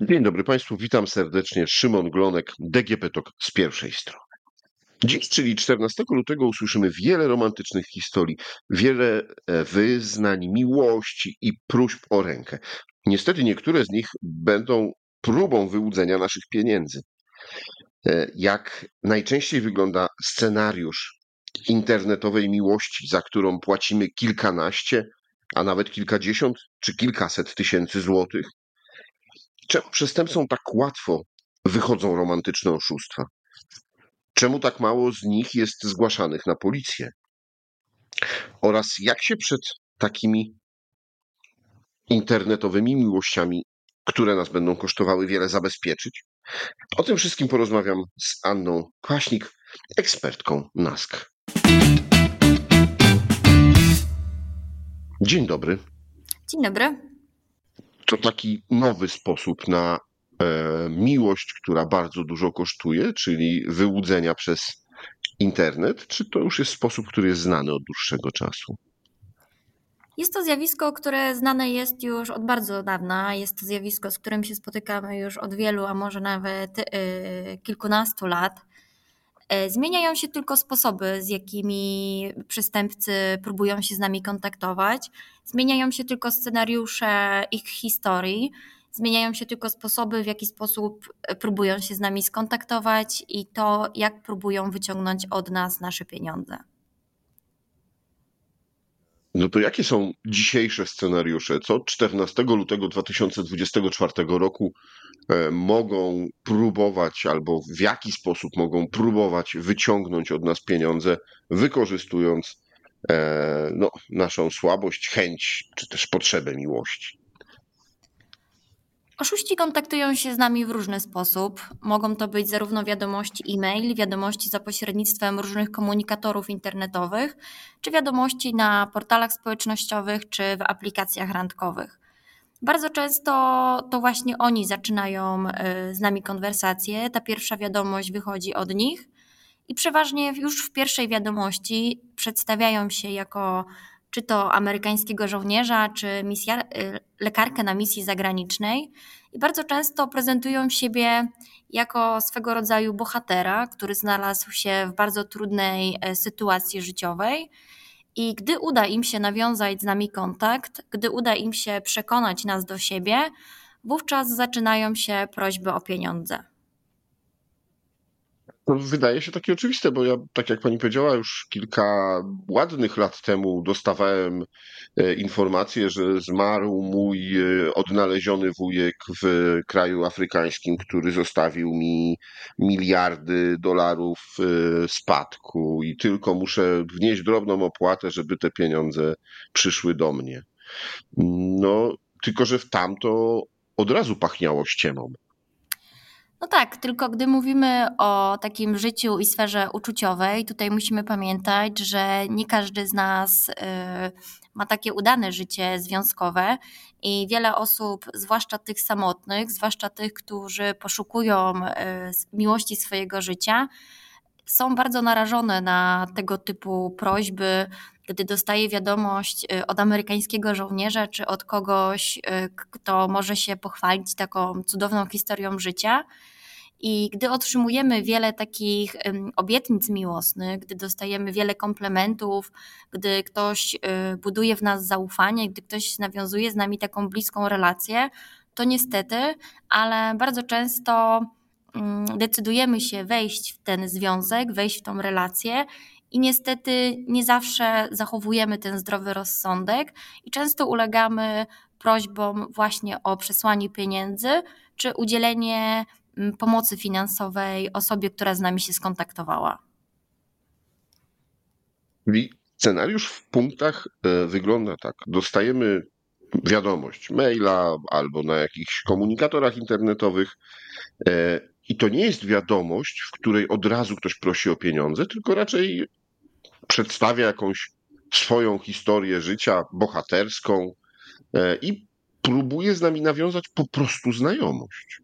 Dzień dobry Państwu, witam serdecznie. Szymon Glonek, DGP TOK z pierwszej strony. Dziś, czyli 14 lutego, usłyszymy wiele romantycznych historii, wiele e, wyznań, miłości i próśb o rękę. Niestety niektóre z nich będą próbą wyłudzenia naszych pieniędzy. E, jak najczęściej wygląda scenariusz internetowej miłości, za którą płacimy kilkanaście, a nawet kilkadziesiąt czy kilkaset tysięcy złotych? Czemu przestępcom tak łatwo wychodzą romantyczne oszustwa? Czemu tak mało z nich jest zgłaszanych na policję? Oraz jak się przed takimi internetowymi miłościami, które nas będą kosztowały wiele, zabezpieczyć? O tym wszystkim porozmawiam z Anną Kwaśnik, ekspertką NASK. Dzień dobry. Dzień dobry to taki nowy sposób na e, miłość, która bardzo dużo kosztuje, czyli wyłudzenia przez internet, czy to już jest sposób, który jest znany od dłuższego czasu? Jest to zjawisko, które znane jest już od bardzo dawna. Jest to zjawisko, z którym się spotykamy już od wielu, a może nawet y, kilkunastu lat. E, zmieniają się tylko sposoby, z jakimi przestępcy próbują się z nami kontaktować. Zmieniają się tylko scenariusze ich historii. Zmieniają się tylko sposoby, w jaki sposób e, próbują się z nami skontaktować i to, jak próbują wyciągnąć od nas nasze pieniądze. No to jakie są dzisiejsze scenariusze? Co 14 lutego 2024 roku e, mogą próbować, albo w jaki sposób mogą próbować wyciągnąć od nas pieniądze, wykorzystując no, naszą słabość, chęć czy też potrzebę miłości? Oszuści kontaktują się z nami w różny sposób. Mogą to być zarówno wiadomości e-mail, wiadomości za pośrednictwem różnych komunikatorów internetowych, czy wiadomości na portalach społecznościowych, czy w aplikacjach randkowych. Bardzo często to właśnie oni zaczynają y, z nami konwersację. Ta pierwsza wiadomość wychodzi od nich i przeważnie już w pierwszej wiadomości przedstawiają się jako czy to amerykańskiego żołnierza, czy misja, y, lekarkę na misji zagranicznej. I bardzo często prezentują siebie jako swego rodzaju bohatera, który znalazł się w bardzo trudnej e, sytuacji życiowej. I gdy uda im się nawiązać z nami kontakt, gdy uda im się przekonać nas do siebie, wówczas zaczynają się prośby o pieniądze. To wydaje się takie oczywiste, bo ja, tak jak pani powiedziała, już kilka ładnych lat temu dostawałem e, informację, że zmarł mój e, odnaleziony wujek w kraju afrykańskim, który zostawił mi miliardy dolarów e, spadku i tylko muszę wnieść drobną opłatę, żeby te pieniądze przyszły do mnie. No, tylko że w tamto od razu pachniało ściemą. No tak, tylko gdy mówimy o takim życiu i sferze uczuciowej, tutaj musimy pamiętać, że nie każdy z nas y, ma takie udane życie związkowe i wiele osób, zwłaszcza tych samotnych, zwłaszcza tych, którzy poszukują y, miłości swojego życia, są bardzo narażone na tego typu prośby, gdy dostaje wiadomość y, od amerykańskiego żołnierza czy od kogoś, kto może się pochwalić taką cudowną historią życia. I gdy otrzymujemy wiele takich obietnic miłosnych, gdy dostajemy wiele komplementów, gdy ktoś y, buduje w nas zaufanie, gdy ktoś nawiązuje z nami taką bliską relację, to niestety, ale bardzo często decydujemy się wejść w ten związek, wejść w tą relację i niestety nie zawsze zachowujemy ten zdrowy rozsądek i często ulegamy prośbom właśnie o przesłanie pieniędzy czy udzielenie pomocy finansowej osobie, która z nami się skontaktowała. Scenariusz w punktach e, wygląda tak. Dostajemy wiadomość maila albo na jakichś komunikatorach internetowych. I to nie jest wiadomość, w której od razu ktoś prosi o pieniądze, tylko raczej przedstawia jakąś swoją historię życia bohaterską e, i próbuje z nami nawiązać po prostu znajomość.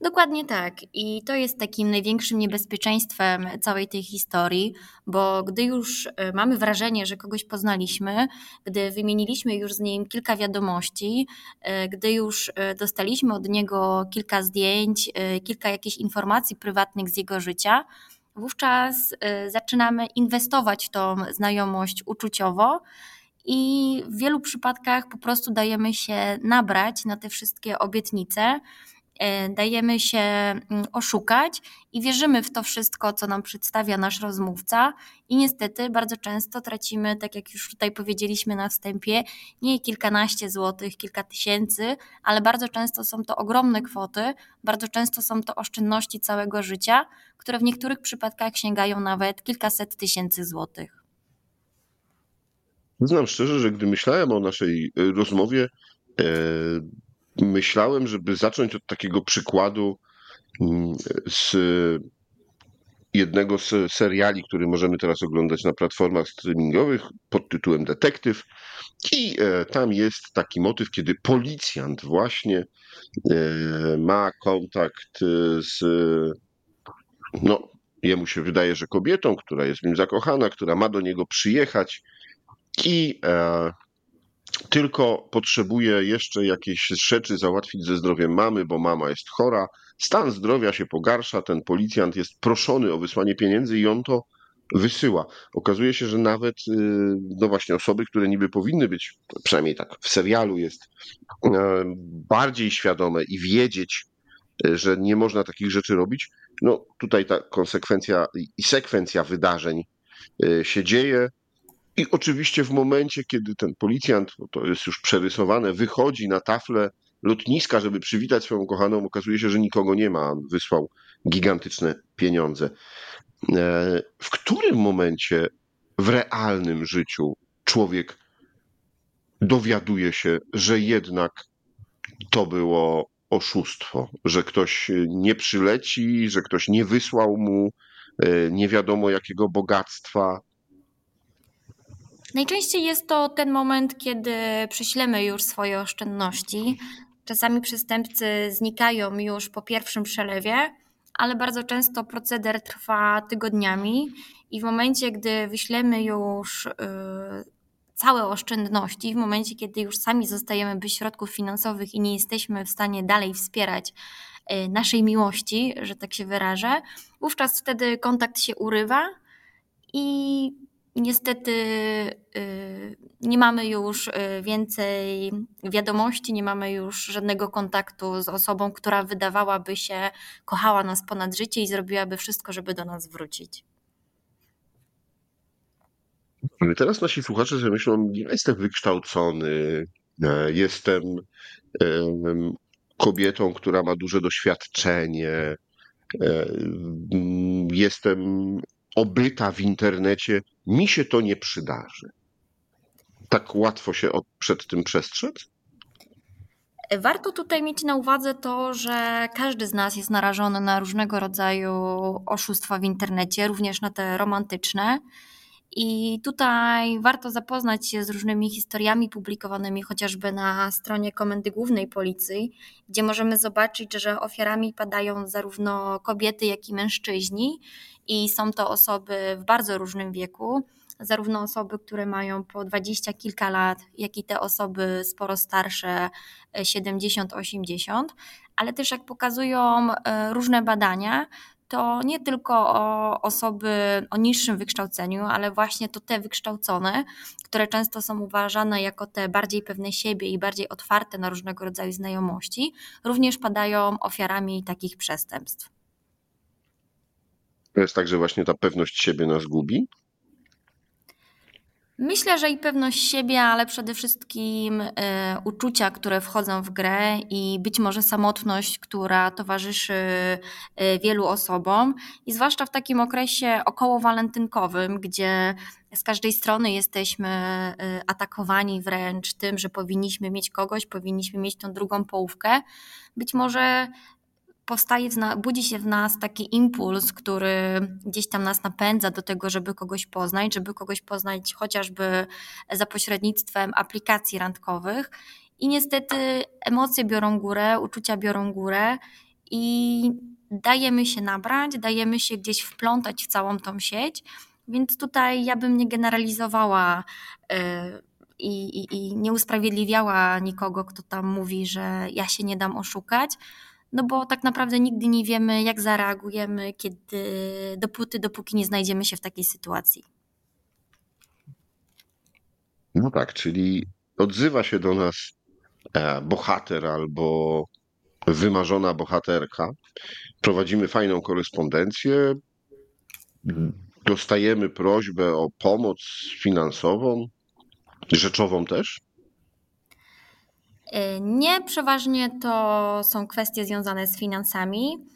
Dokładnie tak. I to jest takim największym niebezpieczeństwem całej tej historii, bo gdy już e, mamy wrażenie, że kogoś poznaliśmy, gdy wymieniliśmy już z nim kilka wiadomości, e, gdy już e, dostaliśmy od niego kilka zdjęć, kilka jakichś informacji prywatnych z jego życia, wówczas zaczynamy inwestować tą znajomość uczuciowo. I w wielu przypadkach po prostu dajemy się nabrać na te wszystkie obietnice, dajemy się mm, oszukać i wierzymy w to wszystko, co nam przedstawia nasz rozmówca, i niestety bardzo często tracimy, tak jak już tutaj powiedzieliśmy na wstępie, nie kilkanaście złotych, kilka tysięcy, ale bardzo często są to ogromne kwoty, bardzo często są to oszczędności całego życia, które w niektórych przypadkach sięgają nawet kilkaset tysięcy złotych. Znam szczerze, że gdy myślałem o naszej e, rozmowie, e, myślałem, żeby zacząć od takiego przykładu mm, z jednego z seriali, który możemy teraz oglądać na platformach streamingowych pod tytułem Detektyw. I e, tam jest taki motyw, kiedy policjant właśnie e, ma kontakt z, no, jemu się wydaje, że kobietą, która jest w nim zakochana, która ma do niego przyjechać i e, tylko potrzebuje jeszcze jakieś rzeczy załatwić ze zdrowiem mamy, bo mama jest chora. Stan zdrowia się pogarsza, ten policjant jest proszony o wysłanie pieniędzy i on to wysyła. Okazuje się, że nawet y, no właśnie osoby, które niby powinny być, przynajmniej tak w serialu jest, e, bardziej świadome i wiedzieć, e, że nie można takich rzeczy robić, no tutaj ta konsekwencja i sekwencja wydarzeń się dzieje. I oczywiście w momencie, kiedy ten policjant, bo to jest już przerysowane, wychodzi na taflę lotniska, żeby przywitać swoją kochaną, okazuje się, że nikogo nie ma. On wysłał gigantyczne pieniądze. E, w którym momencie w realnym życiu człowiek dowiaduje się, że jednak to było oszustwo, że ktoś nie przyleci, że ktoś nie wysłał mu e, nie wiadomo jakiego bogactwa, Najczęściej jest to ten moment, kiedy prześlemy już swoje oszczędności. Czasami przestępcy znikają już po pierwszym przelewie, ale bardzo często proceder trwa tygodniami i w momencie, gdy wyślemy już yy, całe oszczędności, w momencie, kiedy już sami zostajemy bez środków finansowych i nie jesteśmy w stanie dalej wspierać yy, naszej miłości, że tak się wyrażę, wówczas wtedy kontakt się urywa i Niestety y, nie mamy już y, więcej wiadomości, nie mamy już żadnego kontaktu z osobą, która wydawałaby się kochała nas ponad życie i zrobiłaby wszystko, żeby do nas wrócić. Teraz nasi słuchacze sobie myślą, ja jestem wykształcony, e, jestem kobietą, która ma duże doświadczenie, e, jestem obyta w internecie, mi się to nie przydarzy. Tak łatwo się przed tym przestrzec? Warto tutaj mieć na uwadze to, że każdy z nas jest narażony na różnego rodzaju oszustwa w internecie, również na te romantyczne. I tutaj warto zapoznać się z różnymi historiami publikowanymi chociażby na stronie Komendy Głównej Policji, gdzie możemy zobaczyć, że ofiarami padają zarówno kobiety, jak i mężczyźni i są to osoby w bardzo różnym wieku, zarówno osoby, które mają po dwadzieścia kilka lat, jak i te osoby sporo starsze, 70-80, ale też jak pokazują e, różne badania, to nie tylko o osoby o niższym wykształceniu, ale właśnie to te wykształcone, które często są uważane jako te bardziej pewne siebie i bardziej otwarte na różnego rodzaju znajomości, również padają ofiarami takich przestępstw. To jest tak, że właśnie ta pewność siebie nas gubi? Myślę, że i pewność siebie, ale przede wszystkim y, uczucia, które wchodzą w grę i być może samotność, która towarzyszy y, wielu osobom. I zwłaszcza w takim okresie okołowalentynkowym, gdzie z każdej strony jesteśmy y, atakowani wręcz tym, że powinniśmy mieć kogoś, powinniśmy mieć tą drugą połówkę. Być może powstaje, budzi się w nas taki impuls, który gdzieś tam nas napędza do tego, żeby kogoś poznać, żeby kogoś poznać chociażby za pośrednictwem aplikacji randkowych. I niestety emocje biorą górę, uczucia biorą górę i dajemy się nabrać, dajemy się gdzieś wplątać w całą tą sieć. Więc tutaj ja bym nie generalizowała i, i, i nie usprawiedliwiała nikogo, kto tam mówi, że ja się nie dam oszukać. No bo tak naprawdę nigdy nie wiemy, jak zareagujemy, kiedy dopóty, dopóki nie znajdziemy się w takiej sytuacji. No tak, czyli odzywa się do nas e, bohater albo wymarzona bohaterka. Prowadzimy fajną korespondencję. Dostajemy prośbę o pomoc finansową, rzeczową też. E, nie, przeważnie to są kwestie związane z finansami.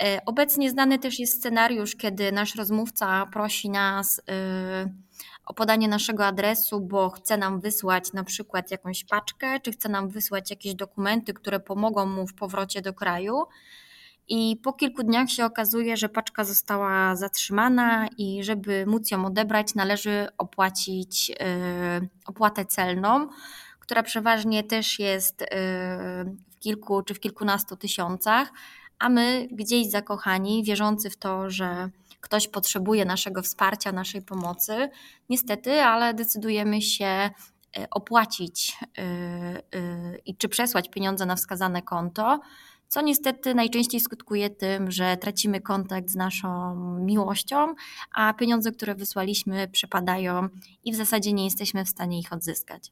E, obecnie znany też jest scenariusz, kiedy nasz rozmówca prosi nas e, o podanie naszego adresu, bo chce nam wysłać na przykład jakąś paczkę, czy chce nam wysłać jakieś dokumenty, które pomogą mu w powrocie do kraju. I po kilku dniach się okazuje, że paczka została zatrzymana i żeby móc ją odebrać, należy opłacić opłatę celną która przeważnie też jest y, w kilku czy w kilkunastu tysiącach, a my gdzieś zakochani, wierzący w to, że ktoś potrzebuje naszego wsparcia, naszej pomocy, niestety, ale decydujemy się y, opłacić y, i czy przesłać pieniądze na wskazane konto, co niestety najczęściej skutkuje tym, że tracimy kontakt z naszą miłością, a pieniądze, które wysłaliśmy, przepadają i w zasadzie nie jesteśmy w stanie ich odzyskać.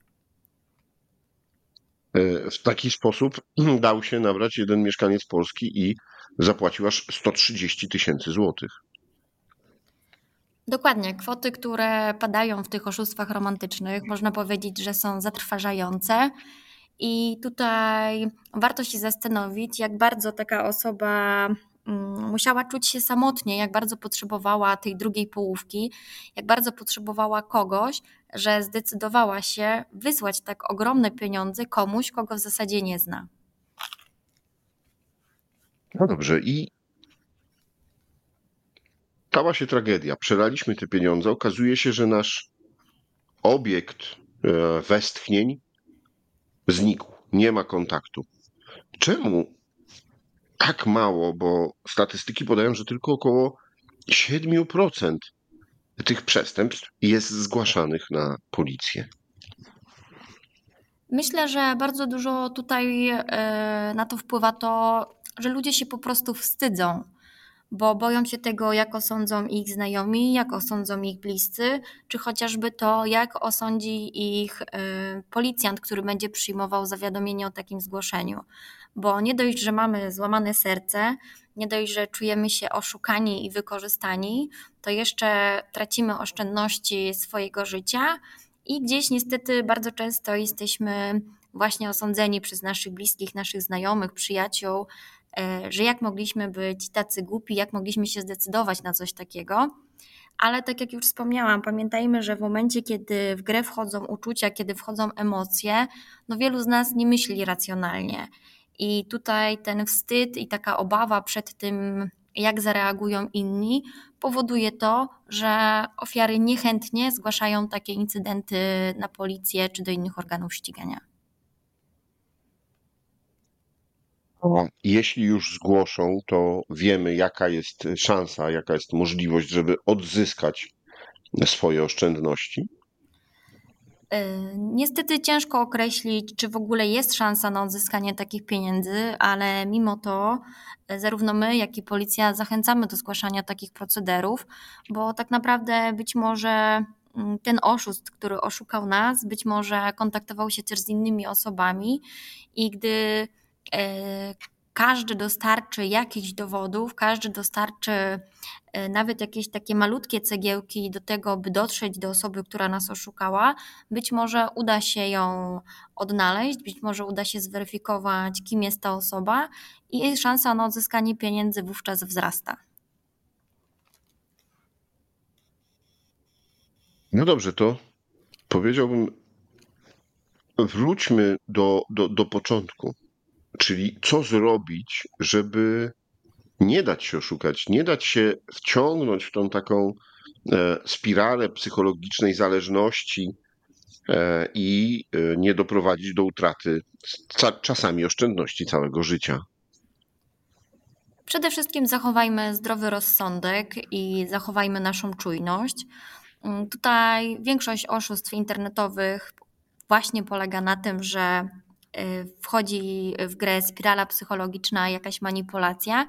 E, w taki sposób dał się nabrać jeden mieszkaniec Polski i zapłacił aż 130 tysięcy złotych. Dokładnie. Kwoty, które padają w tych oszustwach romantycznych, można powiedzieć, że są zatrważające. I tutaj warto się zastanowić, jak bardzo taka osoba musiała czuć się samotnie, jak bardzo potrzebowała tej drugiej połówki, jak bardzo potrzebowała kogoś, że zdecydowała się wysłać tak ogromne pieniądze komuś, kogo w zasadzie nie zna. No dobrze, i stała się tragedia. Przelaliśmy te pieniądze. Okazuje się, że nasz obiekt e, westchnień znikł. Nie ma kontaktu. Czemu tak mało, bo statystyki podają, że tylko około 7% tych przestępstw jest zgłaszanych na policję. Myślę, że bardzo dużo tutaj e, na to wpływa to, że ludzie się po prostu wstydzą bo boją się tego, jak osądzą ich znajomi, jak osądzą ich bliscy, czy chociażby to, jak osądzi ich y, policjant, który będzie przyjmował zawiadomienie o takim zgłoszeniu. Bo nie dość, że mamy złamane serce, nie dość, że czujemy się oszukani i wykorzystani, to jeszcze tracimy oszczędności swojego życia i gdzieś niestety bardzo często jesteśmy właśnie osądzeni przez naszych bliskich, naszych znajomych, przyjaciół E, że jak mogliśmy być tacy głupi, jak mogliśmy się zdecydować na coś takiego. Ale tak jak już wspomniałam, pamiętajmy, że w momencie, kiedy w grę wchodzą uczucia, kiedy wchodzą emocje, no wielu z nas nie myśli racjonalnie. I tutaj ten wstyd i taka obawa przed tym, jak zareagują inni, powoduje to, że ofiary niechętnie zgłaszają takie incydenty na policję czy do innych organów ścigania. Jeśli już zgłoszą, to wiemy, jaka jest szansa, jaka jest możliwość, żeby odzyskać swoje oszczędności. E, niestety ciężko określić, czy w ogóle jest szansa na odzyskanie takich pieniędzy, ale mimo to e, zarówno my, jak i policja zachęcamy do zgłaszania takich procederów, bo tak naprawdę być może mm, ten oszust, który oszukał nas, być może kontaktował się też z innymi osobami i gdy E, każdy dostarczy jakichś dowodów, każdy dostarczy e, nawet jakieś takie malutkie cegiełki do tego, by dotrzeć do osoby, która nas oszukała, być może uda się ją odnaleźć, być może uda się zweryfikować, kim jest ta osoba i szansa na odzyskanie pieniędzy wówczas wzrasta. No dobrze, to powiedziałbym, wróćmy do, do, do początku. Czyli co zrobić, żeby nie dać się oszukać, nie dać się wciągnąć w tą taką e, spiralę psychologicznej zależności e, i e, nie doprowadzić do utraty czasami oszczędności całego życia. Przede wszystkim zachowajmy zdrowy rozsądek i zachowajmy naszą czujność. Mm, tutaj większość oszustw internetowych właśnie polega na tym, że wchodzi w grę spirala psychologiczna, jakaś manipulacja.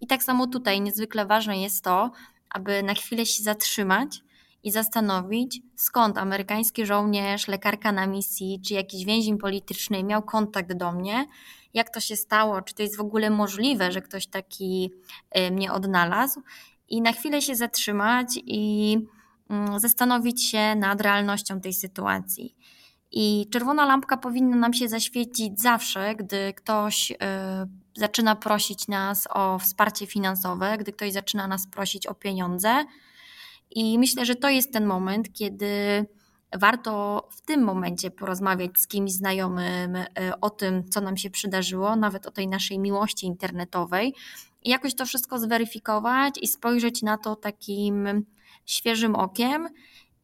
I tak samo tutaj niezwykle ważne jest to, aby na chwilę się zatrzymać i zastanowić, skąd amerykański żołnierz, lekarka na misji czy jakiś więzień polityczny miał kontakt do mnie, jak to się stało, czy to jest w ogóle możliwe, że ktoś taki y, mnie odnalazł. I na chwilę się zatrzymać i mm, zastanowić się nad realnością tej sytuacji. I czerwona lampka powinna nam się zaświecić zawsze, gdy ktoś y, zaczyna prosić nas o wsparcie finansowe, gdy ktoś zaczyna nas prosić o pieniądze. I myślę, że to jest ten moment, kiedy warto w tym momencie porozmawiać z kimś znajomym y, o tym, co nam się przydarzyło, nawet o tej naszej miłości internetowej. I jakoś to wszystko zweryfikować i spojrzeć na to takim świeżym okiem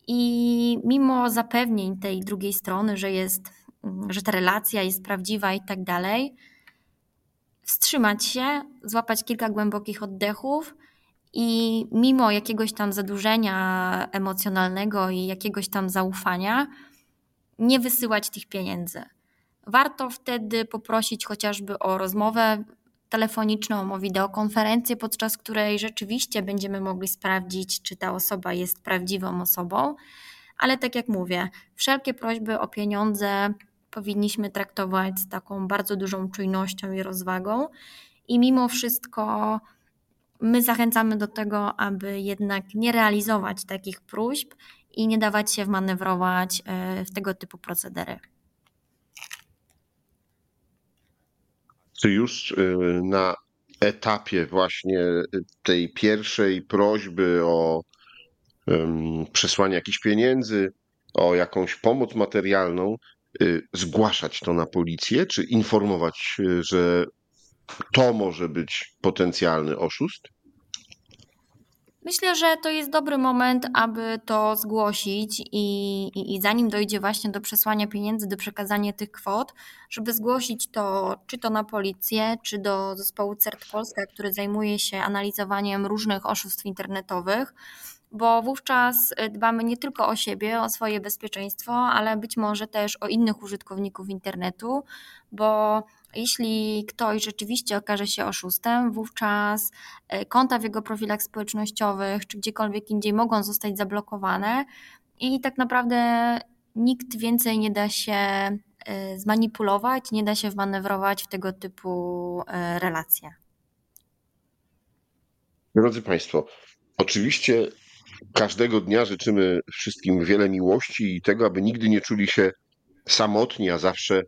i mimo zapewnień tej drugiej strony, że jest, że ta relacja jest prawdziwa i tak dalej, wstrzymać się, złapać kilka głębokich oddechów i mimo jakiegoś tam zadłużenia emocjonalnego i jakiegoś tam zaufania, nie wysyłać tych pieniędzy. Warto wtedy poprosić chociażby o rozmowę telefoniczną, o wideokonferencję, podczas której rzeczywiście będziemy mogli sprawdzić, czy ta osoba jest prawdziwą osobą. Ale tak jak mówię, wszelkie prośby o pieniądze powinniśmy traktować z taką bardzo dużą czujnością i rozwagą. I mimo wszystko my zachęcamy do tego, aby jednak nie realizować takich próśb i nie dawać się wmanewrować e, w tego typu procedery. Czy już y, na etapie właśnie tej pierwszej prośby o przesłanie jakichś pieniędzy, o jakąś pomoc materialną, y, zgłaszać to na policję, czy informować, y, że to może być potencjalny oszust? Myślę, że to jest dobry moment, aby to zgłosić i, i, i, zanim dojdzie właśnie do przesłania pieniędzy, do przekazania tych kwot, żeby zgłosić to czy to na policję, czy do zespołu CERT Polska, który zajmuje się analizowaniem różnych oszustw internetowych, bo wówczas dbamy nie tylko o siebie, o swoje bezpieczeństwo, ale być może też o innych użytkowników internetu, bo jeśli ktoś rzeczywiście okaże się oszustem, wówczas e, konta w jego profilach społecznościowych czy gdziekolwiek indziej mogą zostać zablokowane i tak naprawdę nikt więcej nie da się e, zmanipulować, nie da się wmanewrować w tego typu relacje. Drodzy Państwo, oczywiście każdego dnia życzymy wszystkim wiele miłości i tego, aby nigdy nie czuli się samotni, a zawsze,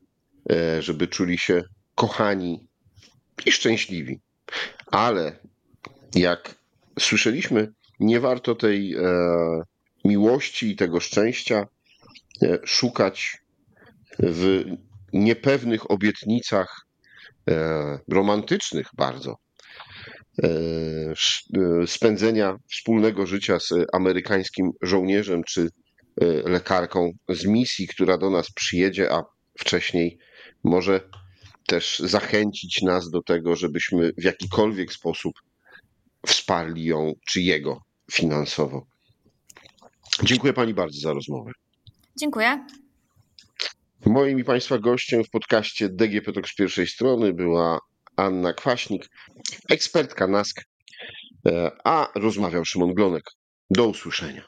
żeby czuli się kochani i szczęśliwi. Ale jak słyszeliśmy, nie warto tej e, miłości i tego szczęścia e, szukać w niepewnych obietnicach e, romantycznych bardzo. E, e, spędzenia wspólnego życia z amerykańskim żołnierzem czy e, lekarką z misji, która do nas przyjedzie, a wcześniej może też zachęcić nas do tego, żebyśmy w jakikolwiek sposób wsparli ją czy jego finansowo. Dziękuję Pani bardzo za rozmowę. Dziękuję. Moim i Państwa gościem w podcaście DGP Talk z pierwszej strony była Anna Kwaśnik, ekspertka NASK, e, a rozmawiał Szymon Glonek. Do usłyszenia.